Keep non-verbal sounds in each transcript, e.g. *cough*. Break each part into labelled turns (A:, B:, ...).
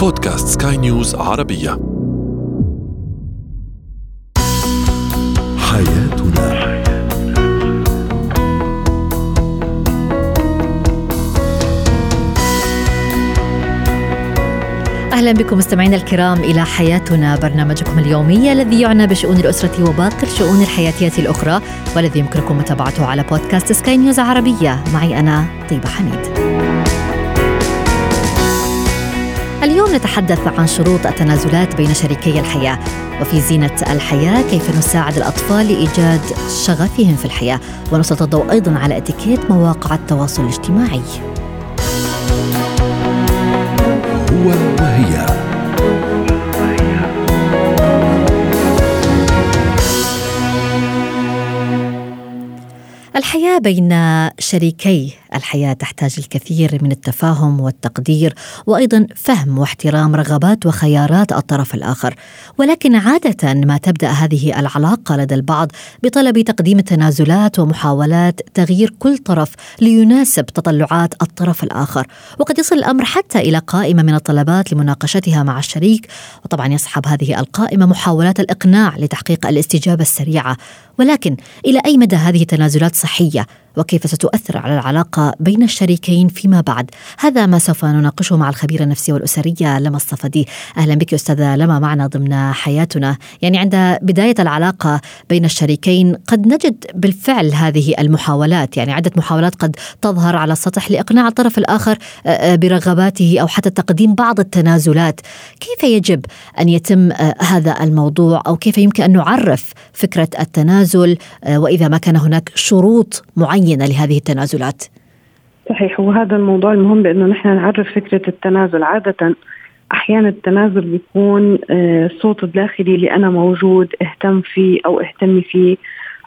A: بودكاست سكاي نيوز عربية. حياتنا.
B: أهلا بكم مستمعينا الكرام إلى حياتنا برنامجكم اليومي الذي يعنى بشؤون الأسرة وباقي الشؤون الحياتية الأخرى والذي يمكنكم متابعته على بودكاست سكاي نيوز عربية. معي أنا طيبة حميد. اليوم نتحدث عن شروط التنازلات بين شريكي الحياة. وفي زينة الحياة كيف نساعد الأطفال لإيجاد شغفهم في الحياة. ونسلط الضوء أيضا على اتيكيت مواقع التواصل الاجتماعي.
A: هو وهي.
B: الحياة بين شريكي الحياة تحتاج الكثير من التفاهم والتقدير وأيضا فهم واحترام رغبات وخيارات الطرف الآخر. ولكن عادة ما تبدأ هذه العلاقة لدى البعض بطلب تقديم التنازلات ومحاولات تغيير كل طرف ليناسب تطلعات الطرف الآخر. وقد يصل الأمر حتى إلى قائمة من الطلبات لمناقشتها مع الشريك. وطبعا يصحب هذه القائمة محاولات الإقناع لتحقيق الاستجابة السريعة. ولكن إلى أي مدى هذه التنازلات صحية؟ وكيف ستؤثر على العلاقة بين الشريكين فيما بعد؟ هذا ما سوف نناقشه مع الخبيرة النفسية والأسرية لما الصفدي. أهلا بك أستاذة لما معنا ضمن حياتنا. يعني عند بداية العلاقة بين الشريكين قد نجد بالفعل هذه المحاولات. يعني عدة محاولات قد تظهر على السطح لإقناع الطرف الآخر برغباته أو حتى تقديم بعض التنازلات. كيف يجب أن يتم هذا الموضوع؟ أو كيف يمكن أن نعرف فكرة التنازل؟ وإذا ما كان هناك شروط معينة معينة لهذه التنازلات؟
C: صحيح وهذا الموضوع المهم بأنه نحن نعرف فكرة التنازل. عادة أحيانا التنازل بيكون الصوت الداخلي اللي أنا موجود اهتم فيه أو اهتمي فيه.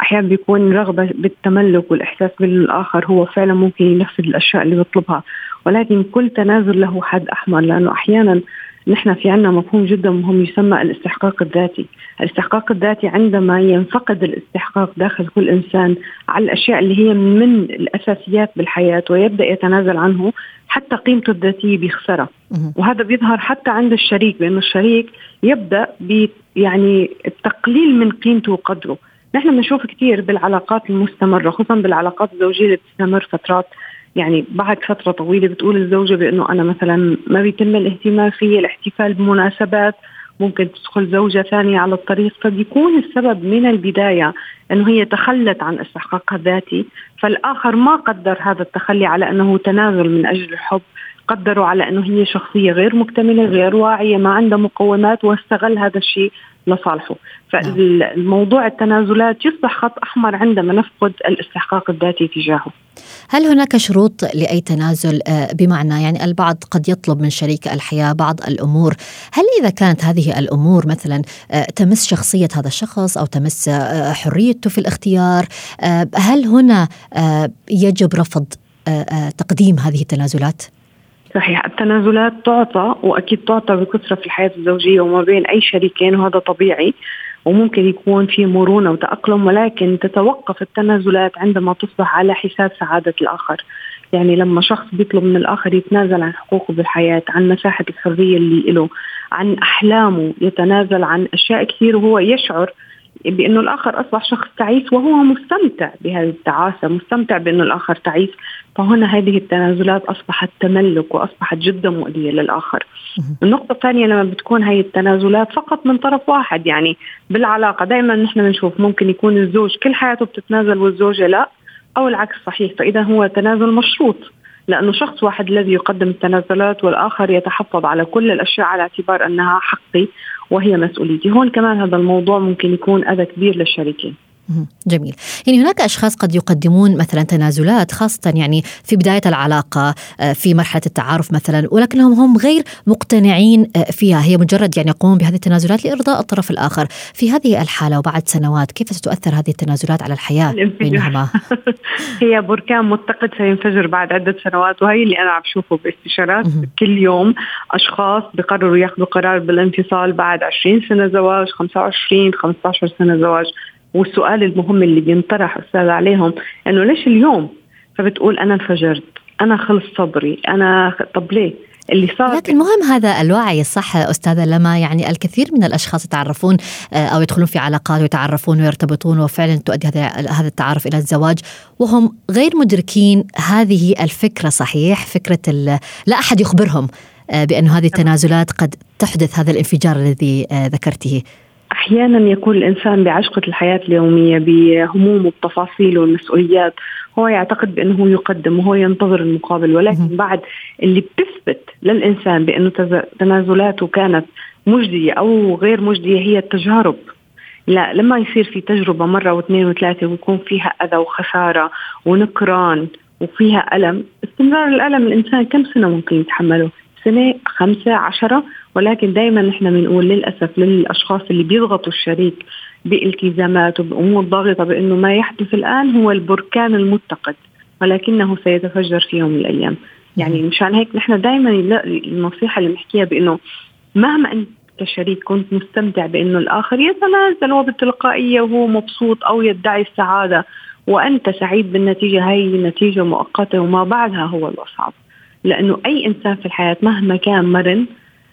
C: أحيانا بيكون رغبة بالتملك والإحساس بالآخر هو فعلا ممكن ينفذ الأشياء اللي بيطلبها. ولكن كل تنازل له حد أحمر لأنه أحيانا نحن في عنا مفهوم جدا مهم يسمى الاستحقاق الذاتي. الاستحقاق الذاتي عندما ينفقد الاستحقاق داخل كل إنسان على الأشياء اللي هي من الأساسيات بالحياة ويبدأ يتنازل عنه حتى قيمته الذاتية بيخسرها. وهذا بيظهر حتى عند الشريك بأنه الشريك يبدأ يعني التقليل من قيمته وقدره. نحن بنشوف كثير بالعلاقات المستمرة خصوصا بالعلاقات الزوجية اللي بتستمر فترات. يعني بعد فترة طويلة بتقول الزوجة بأنه أنا مثلا ما بيتم الاهتمام في الاحتفال بمناسبات ممكن تدخل زوجة ثانية على الطريق. فبيكون السبب من البداية أنه هي تخلت عن استحقاقها الذاتي فالآخر ما قدر هذا التخلي على أنه تنازل من أجل الحب. قدروا على أنه هي شخصية غير مكتملة غير واعية ما عندها مقومات واستغل هذا الشيء. لصالحه. فالموضوع التنازلات يصبح خط أحمر عندما نفقد الاستحقاق الذاتي تجاهه.
B: هل هناك شروط لأي تنازل؟ بمعنى يعني البعض قد يطلب من شريك الحياة بعض الأمور. هل إذا كانت هذه الأمور مثلا تمس شخصية هذا الشخص أو تمس حريته في الاختيار هل هنا يجب رفض تقديم هذه التنازلات؟
C: صحيح. التنازلات تعطى وأكيد تعطى بكثرة في الحياة الزوجية وما بين أي شريكين وهذا طبيعي وممكن يكون في مرونة وتأقلم ولكن تتوقف التنازلات عندما تصبح على حساب سعادة الآخر. يعني لما شخص بيطلب من الآخر يتنازل عن حقوقه بالحياة عن مساحة الحرية اللي له عن أحلامه يتنازل عن أشياء كثير وهو يشعر بأنه الآخر أصبح شخص تعيس وهو مستمتع بهذه التعاسه، مستمتع بأنه الآخر تعيس، فهنا هذه التنازلات أصبحت تملك وأصبحت جدا مؤذية للآخر. النقطة الثانية لما بتكون هي التنازلات فقط من طرف واحد يعني بالعلاقة. دائما نحن بنشوف ممكن يكون الزوج كل حياته بتتنازل والزوجة لا أو العكس صحيح. فإذا هو تنازل مشروط لأنه شخص واحد الذي يقدم التنازلات والآخر يتحفظ على كل الأشياء على اعتبار أنها حقي. وهي مسؤوليتي. هون كمان هذا الموضوع ممكن يكون أذى كبير للشريكين
B: جميل. يعني هناك أشخاص قد يقدمون مثلا تنازلات خاصة يعني في بداية العلاقة في مرحلة التعارف مثلا ولكنهم هم غير مقتنعين فيها. هي مجرد يعني يقومون بهذه التنازلات لإرضاء الطرف الآخر. في هذه الحالة وبعد سنوات كيف ستؤثر هذه التنازلات على الحياة بينهما؟ *laughs*
C: هي بركان متقد سينفجر بعد عدة سنوات وهي اللي أنا عم بشوفه باستشارات. كل يوم أشخاص بقرروا ياخذوا قرار بالانفصال بعد 20 سنة زواج 25 15 سنة زواج. والسؤال المهم اللي بينطرح أستاذ عليهم إنه ليش اليوم؟ فبتقول أنا انفجرت أنا خلص صبري أنا طب ليه؟ اللي صار
B: لكن مهم هذا الوعي صح أستاذة؟ لما يعني الكثير من الأشخاص يتعرفون آه، أو يدخلون في علاقات ويتعرفون ويرتبطون وفعلا تؤدي هذا هذا التعارف إلى الزواج وهم غير مدركين هذه الفكرة صحيح؟ فكرة لا أحد يخبرهم آه، بأن هذه التنازلات قد تحدث هذا الانفجار الذي آه، ذكرته.
C: أحيانا يكون الإنسان بعشقة الحياة اليومية بهمومه بتفاصيله والمسؤوليات. هو يعتقد بأنه يقدم وهو ينتظر المقابل. ولكن بعد اللي بتثبت للإنسان بأنه تنازلاته كانت مجدية أو غير مجدية هي التجارب. لا لما يصير في تجربة مرة واثنين وثلاثة ويكون فيها أذى وخسارة ونكران وفيها ألم استمرار الألم الإنسان كم سنة ممكن يتحمله؟ سنة خمسة عشرة ولكن دائما نحن بنقول للأسف للأشخاص اللي بيضغطوا الشريك بالتزامات وبأمور ضاغطة بأنه ما يحدث الآن هو البركان المتقد ولكنه سيتفجر في يوم من الأيام. يعني مشان هيك نحن دائما النصيحة اللي بنحكيها بأنه مهما أنت كشريك كنت مستمتع بأنه الآخر يتنازل وبالتلقائية وهو مبسوط أو يدعي السعادة وأنت سعيد بالنتيجة هي نتيجة مؤقتة وما بعدها هو الأصعب. لأنه أي إنسان في الحياة مهما كان مرن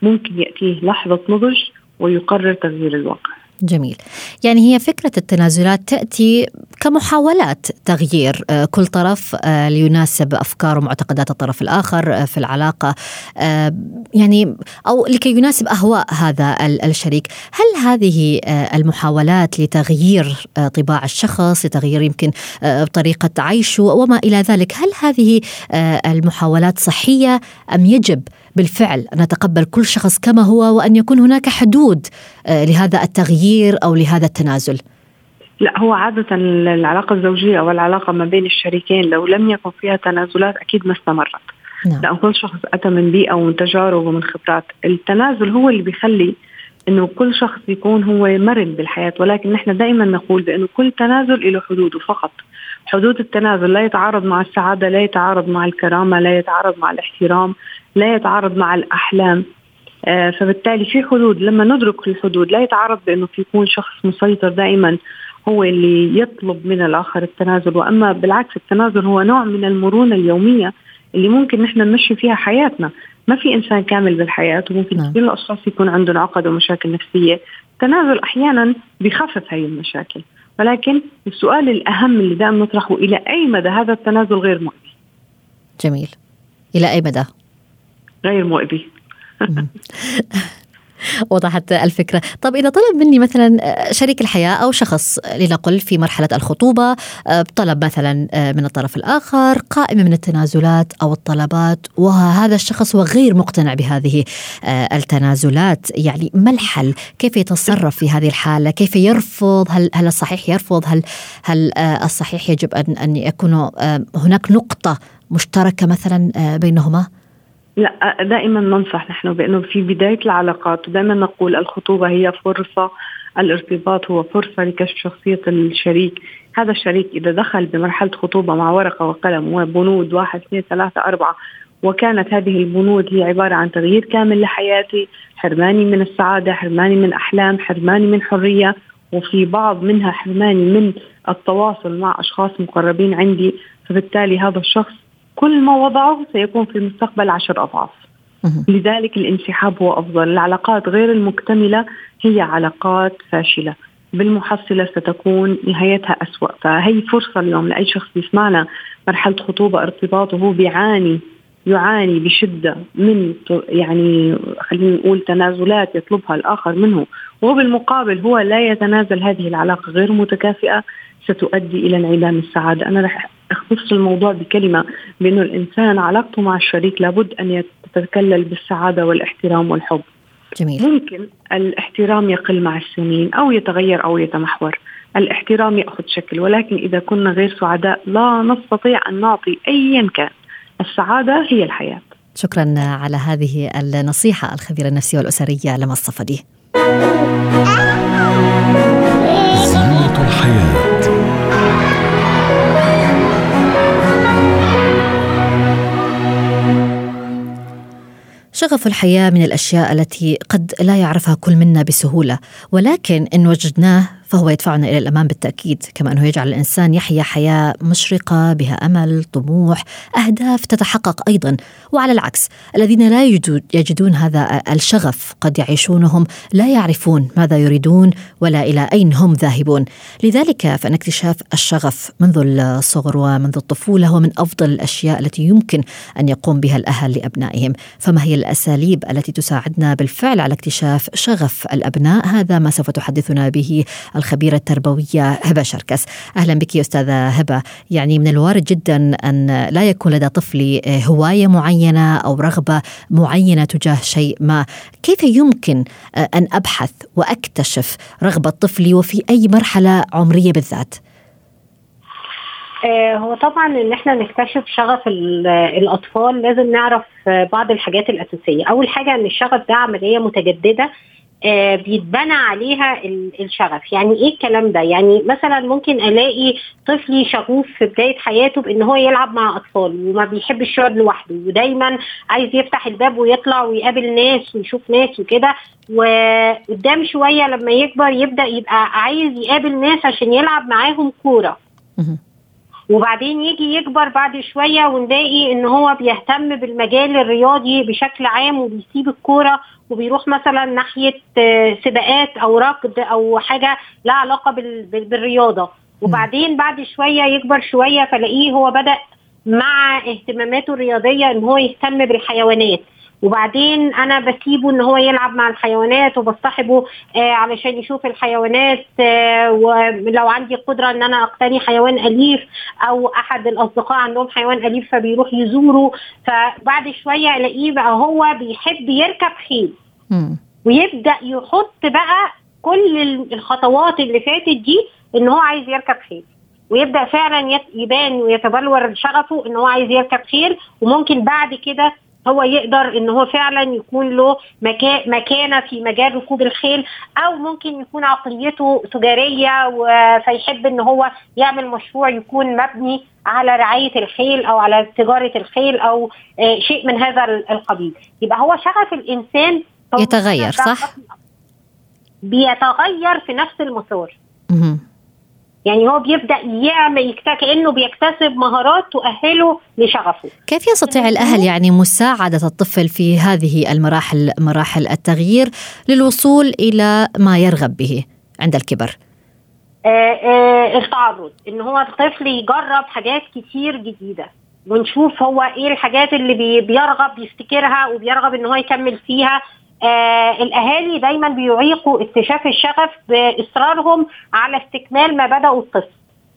C: ممكن يأتيه لحظة نضج ويقرر تغيير الواقع.
B: جميل. يعني هي فكرة التنازلات تأتي كمحاولات تغيير آه، كل طرف آه، ليناسب أفكار ومعتقدات الطرف الآخر آه، في العلاقة يعني أو لكي يناسب أهواء هذا الشريك. هل هذه المحاولات لتغيير طباع الشخص لتغيير يمكن طريقة عيشه وما إلى ذلك هل هذه المحاولات صحية أم يجب بالفعل أن نتقبل كل شخص كما هو وأن يكون هناك حدود لهذا التغيير أو لهذا التنازل.
C: لا هو عادة العلاقة الزوجية أو العلاقة ما بين الشريكين لو لم يكن فيها تنازلات أكيد ما استمرت. نعم. لأن كل شخص أتى من بيئة ومن تجارب ومن خبرات. التنازل هو اللي بيخلي إنه كل شخص يكون هو مرن بالحياة ولكن نحن دائما نقول بأنه كل تنازل له حدوده فقط. حدود التنازل لا يتعارض مع السعادة لا يتعارض مع الكرامة لا يتعارض مع الاحترام. لا يتعارض مع الأحلام. آه فبالتالي في حدود. لما ندرك الحدود لا يتعارض بأنه في يكون شخص مسيطر دائما هو اللي يطلب من الآخر التنازل. وأما بالعكس التنازل هو نوع من المرونة اليومية اللي ممكن نحن نمشي فيها حياتنا. ما في إنسان كامل بالحياة وممكن نعم. كثير الأشخاص يكون عندهم عقد ومشاكل نفسية. التنازل أحيانا بخفف هاي المشاكل. ولكن السؤال الأهم اللي دائما نطرحه إلى أي مدى هذا التنازل غير مؤذي
B: جميل. إلى أي مدى؟
C: غير مؤذي. *laughs*
B: وضحت الفكرة. طب إذا طلب مني مثلا آه، شريك الحياة أو شخص لنقل في مرحلة الخطوبة آه، طلب مثلا آه، من الطرف الآخر قائمة من التنازلات أو الطلبات وهذا الشخص هو غير مقتنع بهذه التنازلات. يعني ما الحل؟ كيف يتصرف في هذه الحالة؟ كيف يرفض؟ هل, هل الصحيح يرفض؟ هل, هل الصحيح يجب أن, أن يكون هناك نقطة مشتركة مثلا بينهما؟
C: لا دائما ننصح نحن بأنه في بداية العلاقات ودائما نقول الخطوبة هي فرصة الارتباط هو فرصة لكشف شخصية الشريك. هذا الشريك إذا دخل بمرحلة خطوبة مع ورقة وقلم وبنود واحد اثنين ثلاثة أربعة وكانت هذه البنود هي عبارة عن تغيير كامل لحياتي حرماني من السعادة حرماني من أحلام حرماني من حرية وفي بعض منها حرماني من التواصل مع أشخاص مقربين عندي فبالتالي هذا الشخص كل ما وضعه سيكون في المستقبل عشر أضعاف. لذلك الانسحاب هو أفضل. العلاقات غير المكتملة هي علاقات فاشلة. بالمحصلة ستكون نهايتها أسوأ. فهي فرصة اليوم لأي شخص يسمعنا مرحلة خطوبة ارتباط وهو بيعاني يعاني بشدة من يعني خلينا نقول تنازلات يطلبها الآخر منه وبالمقابل هو لا يتنازل هذه العلاقة غير متكافئة ستؤدي إلى انعدام السعادة أنا رح أختص الموضوع بكلمة بأنه الإنسان علاقته مع الشريك لابد أن تتكلل بالسعادة والاحترام والحب.
B: جميل.
C: ممكن الاحترام يقل مع السنين أو يتغير أو يتمحور. الاحترام يأخذ شكل ولكن إذا كنا غير سعداء لا نستطيع أن نعطي ايا كان. السعادة هي الحياة.
B: شكرا على هذه النصيحة الخبيرة النفسية والأسرية لما الصفدي. زينة الحياة شغف الحياة من الأشياء التي قد لا يعرفها كل منا بسهولة ولكن إن وجدناه فهو يدفعنا إلى الأمام بالتأكيد كما أنه يجعل الإنسان يحيا حياة مشرقة بها أمل طموح أهداف تتحقق أيضا. وعلى العكس الذين لا يجدون هذا الشغف قد يعيشونهم لا يعرفون ماذا يريدون ولا إلى أين هم ذاهبون. لذلك فإن اكتشاف الشغف منذ الصغر ومنذ الطفولة هو من أفضل الأشياء التي يمكن أن يقوم بها الأهل لأبنائهم. فما هي الأساليب التي تساعدنا بالفعل على اكتشاف شغف الأبناء؟ هذا ما سوف تحدثنا به الخبيرة التربوية هبة شركس. أهلا بك أستاذة هبة. يعني من الوارد جدا أن لا يكون لدى طفلي هواية معينة أو رغبة معينة تجاه شيء ما. كيف يمكن أن أبحث وأكتشف رغبة طفلي وفي أي مرحلة عمرية بالذات؟
D: آه، هو طبعا إن إحنا نكتشف شغف الأطفال لازم نعرف بعض الحاجات الأساسية. أول حاجة إن الشغف ده عملية متجددة آه بيتبنى عليها الشغف. يعني إيه الكلام ده؟ يعني مثلا ممكن ألاقي طفلي شغوف في بداية حياته بإن هو يلعب مع أطفال وما بيحبش يقعد لوحده ودايما عايز يفتح الباب ويطلع ويقابل ناس ويشوف ناس وكده. وقدام شوية لما يكبر يبدأ يبقى عايز يقابل ناس عشان يلعب معاهم كورة. وبعدين يجي يكبر بعد شوية ونلاقي إن هو بيهتم بالمجال الرياضي بشكل عام وبيسيب الكورة وبيروح مثلا ناحية سباقات أو ركض أو حاجة لها علاقة بالرياضة. وبعدين بعد شوية يكبر شوية فلاقيه هو بدأ مع اهتماماته الرياضية إن هو يهتم بالحيوانات. وبعدين أنا بسيبه إن هو يلعب مع الحيوانات وبصطحبه آه علشان يشوف الحيوانات آه ولو عندي قدرة إن أنا أقتني حيوان أليف أو أحد الأصدقاء عندهم حيوان أليف فبيروح يزوره. فبعد شوية ألاقيه بقى هو بيحب يركب خيل. ويبدأ يحط بقى كل الخطوات اللي فاتت دي إن هو عايز يركب خيل. ويبدأ فعلا يبان ويتبلور شغفه إن هو عايز يركب خيل. وممكن بعد كده هو يقدر إن هو فعلا يكون له مكا مكانة في مجال ركوب الخيل أو ممكن يكون عقليته تجارية فيحب إن هو يعمل مشروع يكون مبني على رعاية الخيل أو على تجارة الخيل أو شيء من هذا القبيل. يبقى هو شغف الإنسان
B: يتغير صح؟
D: بيتغير في نفس المسار. يعني هو بيبدأ يعمل كأنه بيكتسب مهارات تؤهله لشغفه.
B: كيف يستطيع الأهل يعني مساعدة الطفل في هذه المراحل مراحل التغيير للوصول إلى ما يرغب به عند الكبر؟
D: آه آه التعرض إن هو الطفل يجرب حاجات كتير جديدة ونشوف هو إيه الحاجات اللي بي بيرغب يفتكرها وبيرغب إن هو يكمل فيها آه الأهالي دايما بيعيقوا اكتشاف الشغف بإصرارهم على استكمال ما بدأوا الطفل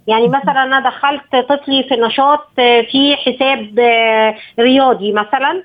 D: يعني مثلا أنا دخلت طفلي في نشاط في حساب آه رياضي مثلا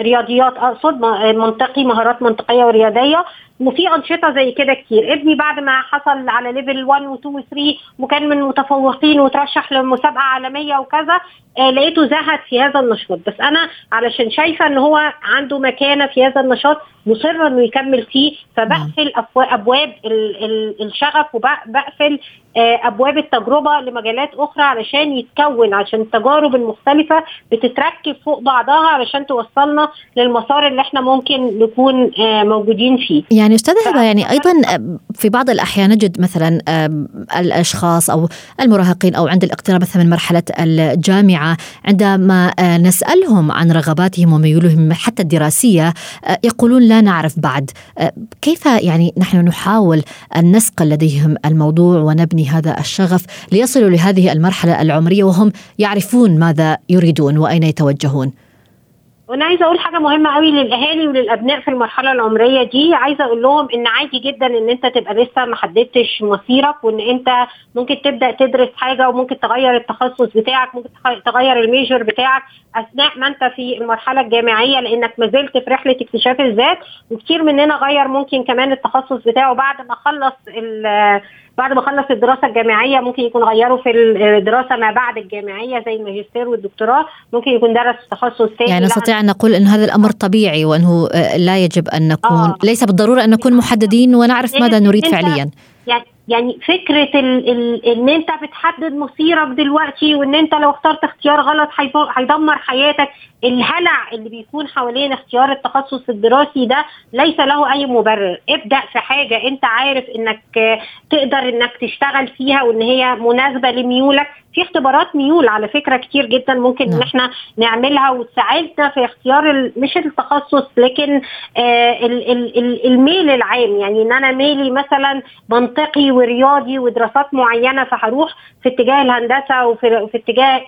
D: رياضيات أقصد منطقي مهارات منطقية ورياضية. وفي أنشطة زي كده كتير. ابني بعد ما حصل على ليفل 1 و2 و3 وكان من المتفوقين وترشح لمسابقة عالمية وكذا آه لقيته زهد في هذا النشاط. بس أنا علشان شايفة إن هو عنده مكانة في هذا النشاط مصره إنه يكمل فيه. فبقفل أبواب ال ال الشغف وبقفل آه أبواب التجربة لمجالات أخرى علشان يتكون عشان التجارب المختلفة بتتركب فوق بعضها علشان توصلنا للمسار اللي إحنا ممكن نكون آه موجودين فيه.
B: يعني أستاذة هبه يعني أيضا في بعض الأحيان نجد مثلا الأشخاص أو المراهقين أو عند الاقتراب مثلا من مرحلة الجامعة عندما نسألهم عن رغباتهم وميولهم حتى الدراسية يقولون لا نعرف بعد. كيف يعني نحن نحاول أن نسقل لديهم الموضوع ونبني هذا الشغف ليصلوا لهذه المرحلة العمرية وهم يعرفون ماذا يريدون وأين يتوجهون؟
D: وأنا عايزه أقول حاجة مهمه قوي للاهالي وللابناء في المرحله العمريه دي. عايزه أقول لهم ان عادي جدا ان انت تبقى لسه ما حددتش مصيرك وان انت ممكن تبدأ تدرس حاجة وممكن تغير التخصص بتاعك ممكن تغير الميجر بتاعك أثناء ما انت في المرحلة الجامعية لأنك ما زلت في رحلة اكتشاف الذات. وكتير مننا غير ممكن كمان التخصص بتاعه بعد ما خلص بعد ما خلص الدراسة الجامعية ممكن يكون غيره في الدراسة ما بعد الجامعية زي الماجستير والدكتوراه ممكن يكون درس تخصص ثاني
B: يعني نستطيع أن نقول إن هذا الأمر طبيعي وأنه لا يجب أن نكون آه. ليس بالضرورة أن نكون محددين ونعرف ماذا نريد فعليا.
D: يعني يعني فكرة ال ال إن أنت بتحدد مصيرك دلوقتي وإن أنت لو اخترت اختيار غلط هيدمر حياتك. الهلع اللي بيكون حوالين اختيار التخصص الدراسي ده ليس له أي مبرر. ابدأ في حاجة أنت عارف إنك تقدر إنك تشتغل فيها وإن هي مناسبة لميولك. في اختبارات ميول على فكرة كتير جدا ممكن إن نعم. إحنا نعملها وتساعدنا في اختيار مش التخصص لكن آه الميل العام. يعني إن أنا ميلي مثلا منطقي ورياضي ودراسات معينة فهروح في اتجاه الهندسة وفي في اتجاه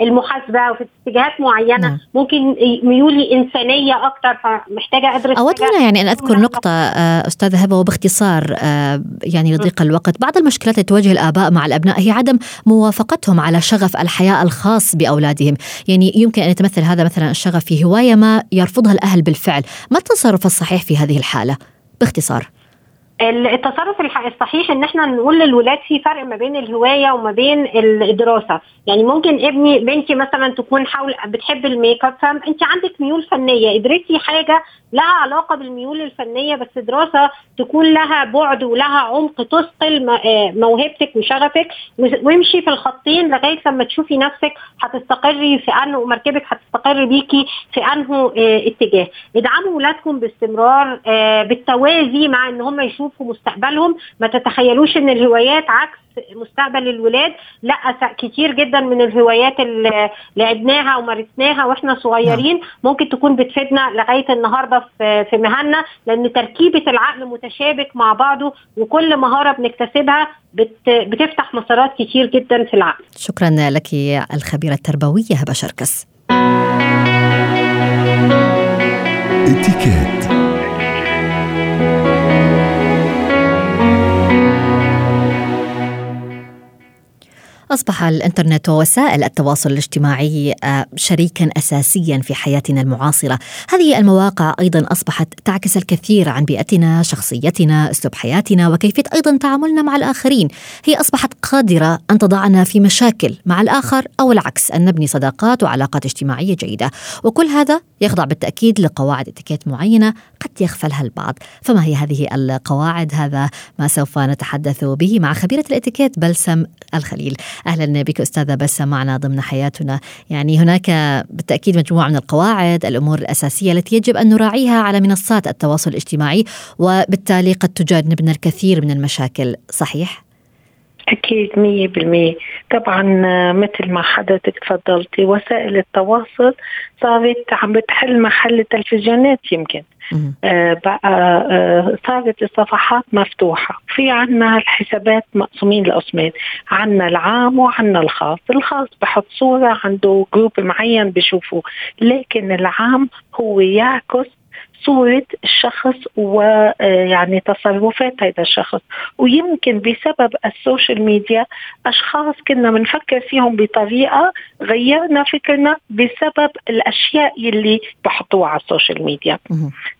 D: المحاسبة وفي اتجاهات معينة. نعم. ممكن ميولي إنسانية أكتر فمحتاجة أدرس
B: أود هنا يعني أن أذكر نقطة آه، أستاذة هبة وباختصار آه، يعني لضيق الوقت. بعض المشكلات التي تواجه الآباء مع الأبناء هي عدم موافقتهم على شغف الحياة الخاص بأولادهم. يعني يمكن أن يتمثل هذا مثلا الشغف في هواية ما يرفضها الأهل بالفعل. ما التصرف الصحيح في هذه الحالة؟ باختصار.
D: التصرف الصحيح إن إحنا نقول للولاد في فرق ما بين الهواية وما بين الدراسة. يعني ممكن ابني بنتي مثلا تكون حول بتحب ال make up فانت عندك ميول فنية. ادرسي حاجة لها علاقة بالميول الفنية بس دراسة تكون لها بعد ولها عمق تصقل آه، موهبتك وشغفك وامشي في الخطين لغاية لما تشوفي نفسك هتستقري في أنه مركبك هتستقر بيكي في أنه آه، اتجاه. ادعموا ولادكم باستمرار آه، بالتوازي مع إن هم يشوفوا مستقبلهم. ما تتخيلوش إن الهوايات عكس مستقبل الولاد لا كتير جدا من الهوايات اللي لعبناها ومارسناها وإحنا صغيرين نعم. ممكن تكون بتفيدنا لغاية النهارده في مهننا لأن تركيبة العقل متشابك مع بعضه وكل مهارة بنكتسبها بتفتح مسارات كتير جدا في العقل.
B: شكرا لك الخبيرة التربوية هبة شركس. اتكات أصبح الإنترنت ووسائل التواصل الاجتماعي آه، شريكا أساسيا في حياتنا المعاصرة. هذه المواقع أيضا أصبحت تعكس الكثير عن بيئتنا شخصيتنا أسلوب حياتنا وكيفية أيضا تعاملنا مع الآخرين. هي أصبحت قادرة أن تضعنا في مشاكل مع الآخر أو العكس أن نبني صداقات وعلاقات اجتماعية جيدة. وكل هذا يخضع بالتأكيد لقواعد اتيكيت معينة يغفلها البعض فما هي هذه القواعد؟ هذا ما سوف نتحدث به مع خبيرة الإتيكيت بلسم الخليل. أهلا بك أستاذة بسه معنا ضمن حياتنا. يعني هناك بالتأكيد مجموعة من القواعد الأمور الأساسية التي يجب أن نراعيها على منصات التواصل الاجتماعي وبالتالي قد تجنبنا الكثير من المشاكل. صحيح؟
E: أكيد مية بالمية. طبعا مثل ما حضرتك تفضلتي وسائل التواصل صارت عم بتحل محل التلفزيونات يمكن. آه بقى آه صارت الصفحات مفتوحة. في عنا الحسابات مقسومين لقسمين عنا العام وعنا الخاص. الخاص بحط صورة عنده group معين بشوفه. لكن العام هو يعكس صورة الشخص ويعني تصرفات هذا الشخص. ويمكن بسبب ال social media أشخاص كنا بنفكر فيهم بطريقة غيرنا فكرنا بسبب الأشياء اللي بحطوها على ال social media.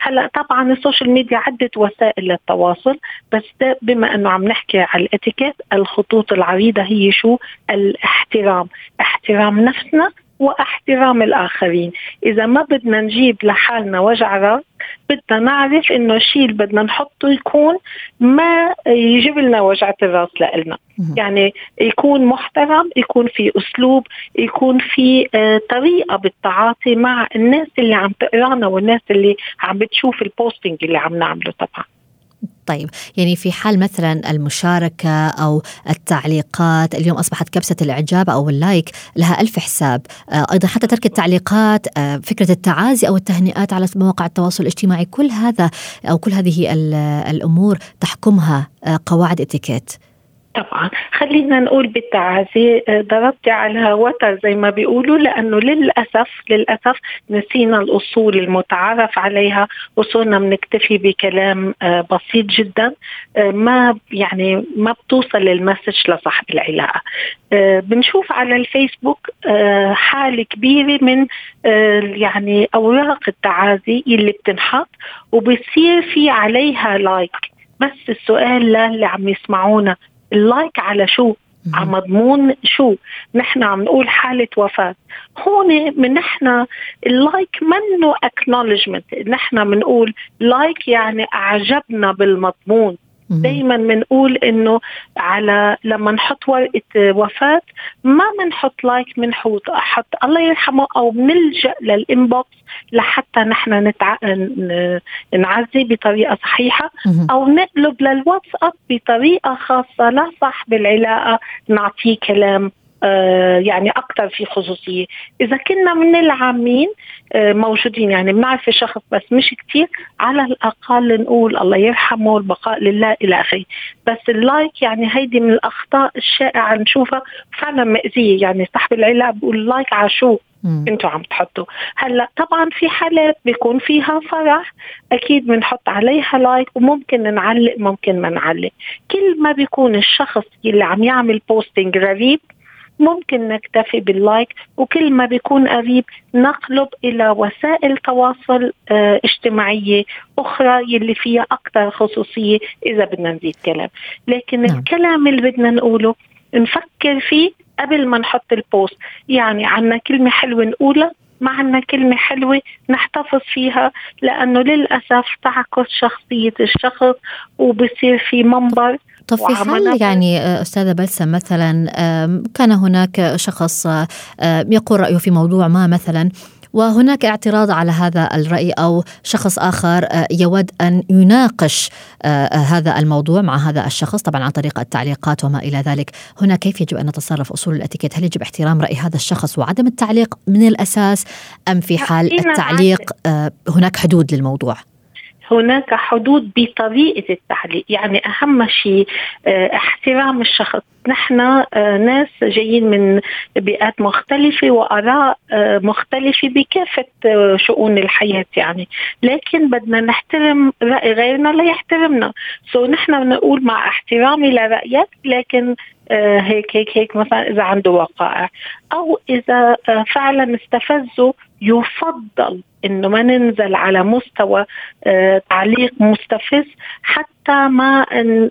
E: هلأ طبعا ال social media عدة وسائل للتواصل بس ده بما أنه عم نحكي على الإتيكيت الخطوط العريضة هي شو؟ الاحترام. احترام نفسنا واحترام الآخرين. إذا ما بدنا نجيب لحالنا وجع راس بدنا نعرف إنه الشيء اللي بدنا نحطه يكون ما يجيب لنا وجعة الراس لنا يعني يكون محترم يكون في أسلوب يكون في آه، طريقة بالتعاطي مع الناس اللي عم تقرانا والناس اللي عم بتشوف ال posting اللي عم نعمله طبعا.
B: طيب يعني في حال مثلا المشاركة أو التعليقات اليوم أصبحت كبسة الإعجاب أو اللايك لها ألف حساب. آه، أيضا حتى ترك التعليقات آه، فكرة التعازي أو التهنئات على مواقع التواصل الاجتماعي كل هذا أو كل هذه الأمور تحكمها آه، قواعد إتيكيت.
E: طبعا. خلينا نقول بالتعازي آه، ضربت على وتر زي ما بيقولوا لأنه للأسف للأسف نسينا الأصول المتعارف عليها وصرنا بنكتفي بكلام آه، بسيط جدا آه، ما يعني ما بتوصل ال message لصاحب العلاقة. بنشوف على الفيسبوك حالة كبيرة من يعني أوراق التعازي اللي بتنحط وبصير في عليها like بس السؤال للي عم يسمعونا. ال like على شو؟ على مضمون شو؟ نحن عم نقول حالة وفاة. هون من نحن ال like منه acknowledgement نحن بنقول like يعني أعجبنا بالمضمون. دائما بنقول إنه على لما نحط ورقه وفاة ما بنحط like بنحط حط الله يرحمه أو بنلجا لل inbox لحتى نحن نتع... نعزي بطريقة صحيحة أو نقلب للواتساب بطريقة خاصة. لصاحب العلاقة نعطيه كلام. يعني أكثر في خصوصية. إذا كنا من العامين آه، موجودين يعني بنعرف الشخص بس مش كثير على الأقل نقول الله يرحمه البقاء لله إلى آخره. بس ال like يعني هيدي من الأخطاء الشائعة نشوفها فعلا مأذية. يعني صاحب العلاقه بيقول like على شو أنتوا عم تحطوا. هلأ طبعا في حالات بيكون فيها فرح أكيد بنحط عليها like وممكن نعلق ممكن ما نعلق. كل ما بيكون الشخص اللي عم يعمل posting غريب ممكن نكتفي بال like وكل ما بيكون قريب نقلب إلى وسائل تواصل آه اجتماعية أخرى يلي فيها أكثر خصوصية إذا بدنا نزيد كلام لكن نعم. الكلام اللي بدنا نقوله نفكر فيه قبل ما نحط ال post يعني عنا كلمة حلوة نقولها ما عنا كلمة حلوة نحتفظ فيها لأنه للأسف تعكس شخصية الشخص وبصير في منبر
B: طب في حال يعني آه، أستاذة بلسم مثلا كان هناك شخص آه، يقول رأيه في موضوع ما مثلا وهناك اعتراض على هذا الرأي أو شخص آخر آه، يود أن يناقش هذا الموضوع مع هذا الشخص طبعا عن طريق التعليقات وما إلى ذلك. هنا كيف يجب أن نتصرف أصول الأتيكيت؟ هل يجب احترام رأي هذا الشخص وعدم التعليق من الأساس أم في حال التعليق هناك حدود للموضوع؟
E: هناك حدود بطريقة التعليق يعني أهم شيء آه، احترام الشخص. نحن آه، ناس جايين من بيئات مختلفة وآراء آه، مختلفة بكافة شؤون الحياة يعني. لكن بدنا نحترم رأي غيرنا ليحترمنا. سو نحن بنقول مع احترامي لرأيك لكن هيك هيك هيك مثلا إذا عنده وقائع. أو إذا فعلا استفزوا يفضل إنه ما ننزل على مستوى آه تعليق مستفز حتى ما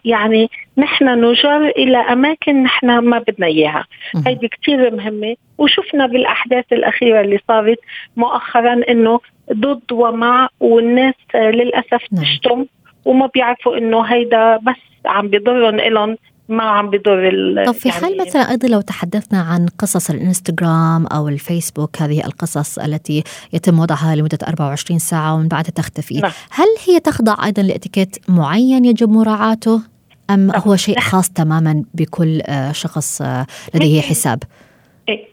E: يعني نحن نجر إلى أماكن نحن ما بدنا إياها. هيدي كثير مهمة. وشفنا بالأحداث الأخيرة اللي صارت مؤخرا إنه ضد ومع والناس آه للأسف نعم. تشتم وما بيعرفوا إنه هيدا بس عم بضرهم إلهم. ما عم بضر
B: طب في يعني حال مثلا أيضا لو تحدثنا عن قصص الإنستغرام أو الفيسبوك هذه القصص التي يتم وضعها لمدة 24 ساعة ومن بعدها تختفي نعم. هل هي تخضع أيضا لإتيكيت معين يجب مراعاته أم نعم. هو شيء خاص تماما بكل آه، شخص آه، لديه حساب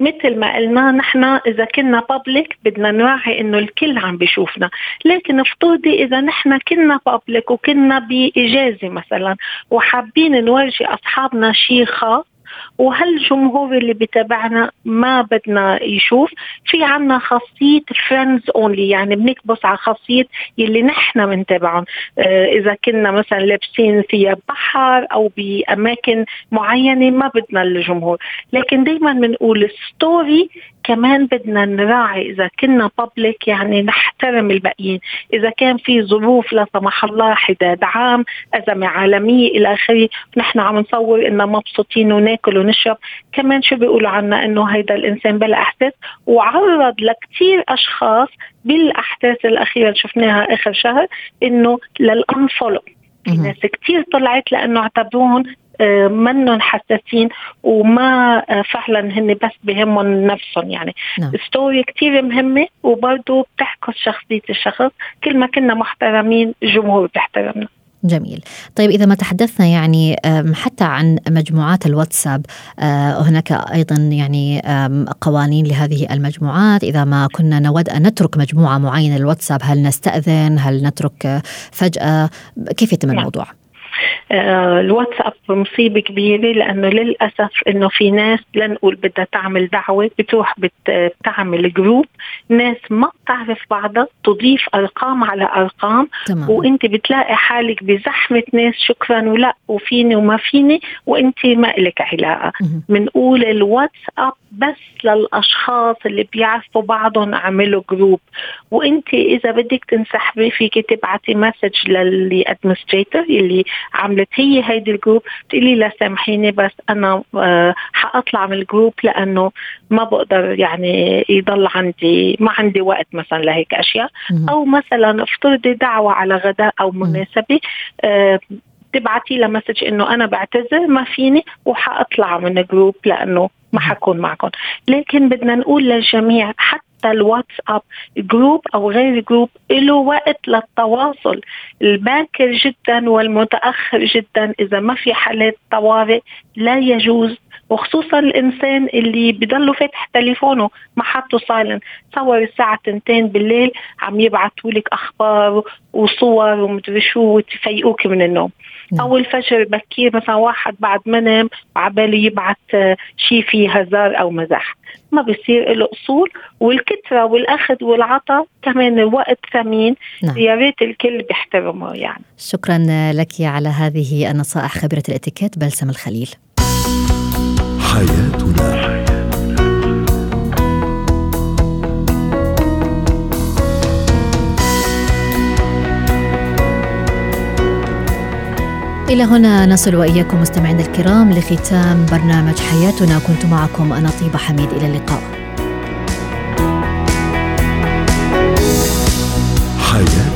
E: مثل ما قلنا نحن إذا كنا بابليك بدنا نراعي إنه الكل عم بيشوفنا. لكن افترضي إذا نحن كنا بابليك وكنا بإجازة مثلا وحابين نورجي أصحابنا شيء خاص وهالجمهور اللي بتابعنا ما بدنا يشوف؟ في عنا خاصية friends only يعني بنكبس على خاصية يلي نحن بنتابعهم آه إذا كنا مثلا لابسين فيها بحر أو بأماكن معينة ما بدنا الجمهور. لكن دايما بنقول story كمان بدنا نراعي إذا كنا public يعني نحترم الباقيين. إذا كان في ظروف لا سمح الله حداد عام أزمة عالمية إلى آخره نحن عم نصور إننا مبسوطين وناكل ونشرب. كمان شو بيقولوا عنا؟ إنه هيدا الإنسان بلا احساس وعرض لكثير أشخاص بالأحداث الأخيرة اللي شفناها آخر شهر إنه لل unfollow في ناس كثير طلعت لأنه اعتبروهم منهم حساسين وما آه، فعلا هن بس بهمهم نفسهم يعني. نعم. story كتير مهمة وبرضه بتحكي شخصية الشخص. كل ما كنا محترمين الجمهور بيحترمنا.
B: جميل. طيب إذا ما تحدثنا يعني حتى عن مجموعات الواتساب آه، هناك أيضا يعني قوانين لهذه المجموعات. إذا ما كنا نود أن نترك مجموعة معينة للواتساب هل نستأذن؟ هل نترك فجأة؟ كيف يتم نعم. الموضوع؟
E: آه، الواتساب مصيبة كبيرة لأنه للأسف إنه في ناس لنقول بدها تعمل دعوة بتروح بتعمل group ناس ما بتعرف بعضها تضيف أرقام على أرقام تمام. وإنت بتلاقي حالك بزحمة ناس شكرا ولا وفيني وما فيني وإنت ما لك علاقة. بنقول الواتساب بس للأشخاص اللي بيعرفوا بعضهم اعملوا group وإنت إذا بدك تنسحبي فيك تبعتي message لل administrator اللي عملت هي هيدي ال group تقولي لا سامحيني بس أنا آه، حأطلع من ال group لأنه ما بقدر يعني يضل عندي ما عندي وقت مثلا لهيك أشياء. أو مثلا افترضي دعوة على غداء أو مناسبة آه، تبعتي له message إنه أنا بعتذر ما فيني وحأطلع من ال group لأنه ما حكون معكم لكن بدنا نقول للجميع حتى الواتساب group أو غير group له وقت للتواصل. الباكر جدا والمتأخر جدا. إذا ما في حالات طوارئ لا يجوز وخصوصا الإنسان اللي بضله فاتح تليفونه ما حطه سايلنت تصور الساعة 2 بالليل عم يبعثوا لك أخبار وصور ومدري شو وتفيقوك من النوم. نعم. أو الفجر بكير مثلا واحد بعد ما نام وعباله يبعث شيء فيه هزار أو مزح. ما بصير له أصول والكثره والأخذ والعطاء كمان الوقت ثمين. نعم. يا ريت الكل بيحترمه يعني.
B: شكرا لك على هذه النصائح خبيره الإتيكيت بلسم الخليل. حياتنا. إلى هنا نصل وإياكم مستمعينا الكرام لختام برنامج حياتنا. كنت معكم أنا طيبة حميد. إلى اللقاء. حياتنا.